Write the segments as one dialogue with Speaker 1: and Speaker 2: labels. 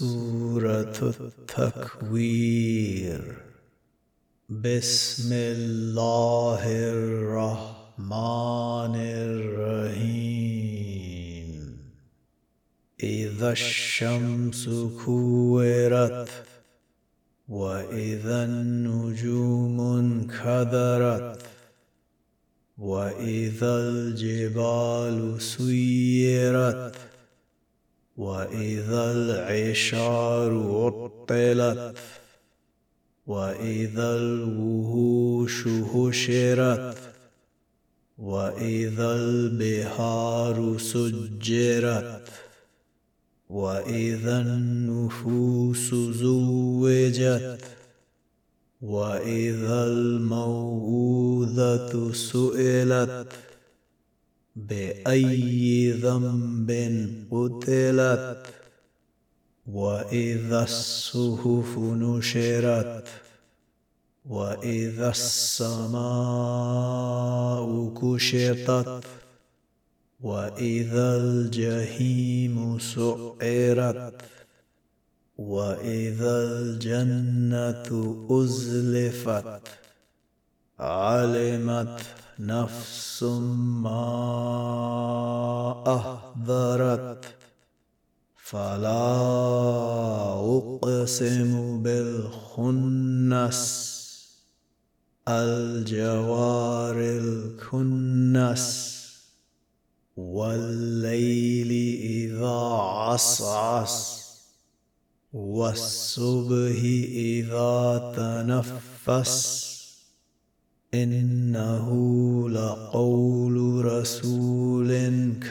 Speaker 1: سورة التكوير. بسم الله الرحمن الرحيم. إذا الشمس كورت وإذا النجوم انكدرت وإذا الجبال سيرت واذا العشار عطلت واذا الوحوش هشرت واذا البحار سجرت واذا النفوس زوجت واذا الموءوذه سئلت بأي ذنب قتلت وإذا الصحف نشرت وإذا السماء كشطت وإذا الجحيم سعرت وإذا الجنة أزلفت علمت نفس ما أحضرت فلا أقسم بالخنس. الجوار الكنس والليل إذا عصعص والصبح إذا تنفس. إنه لقول رسول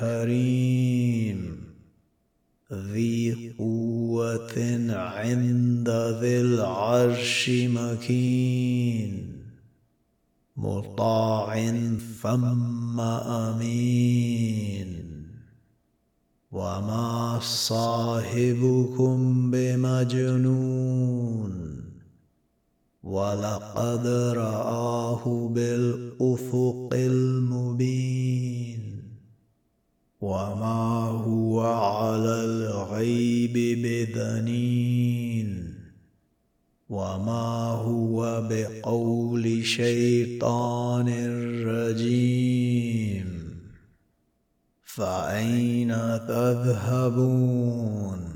Speaker 1: كريم. ذي قوة عند ذي العرش مكين. مطاع ثم أمين. وما صاحبكم بمجنون. ولقد رآه بالأفق المبين. وما هو على الغيب بذنين. وما هو بقول شيطان رجيم. فأين تذهبون؟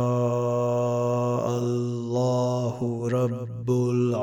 Speaker 1: رب العالمين.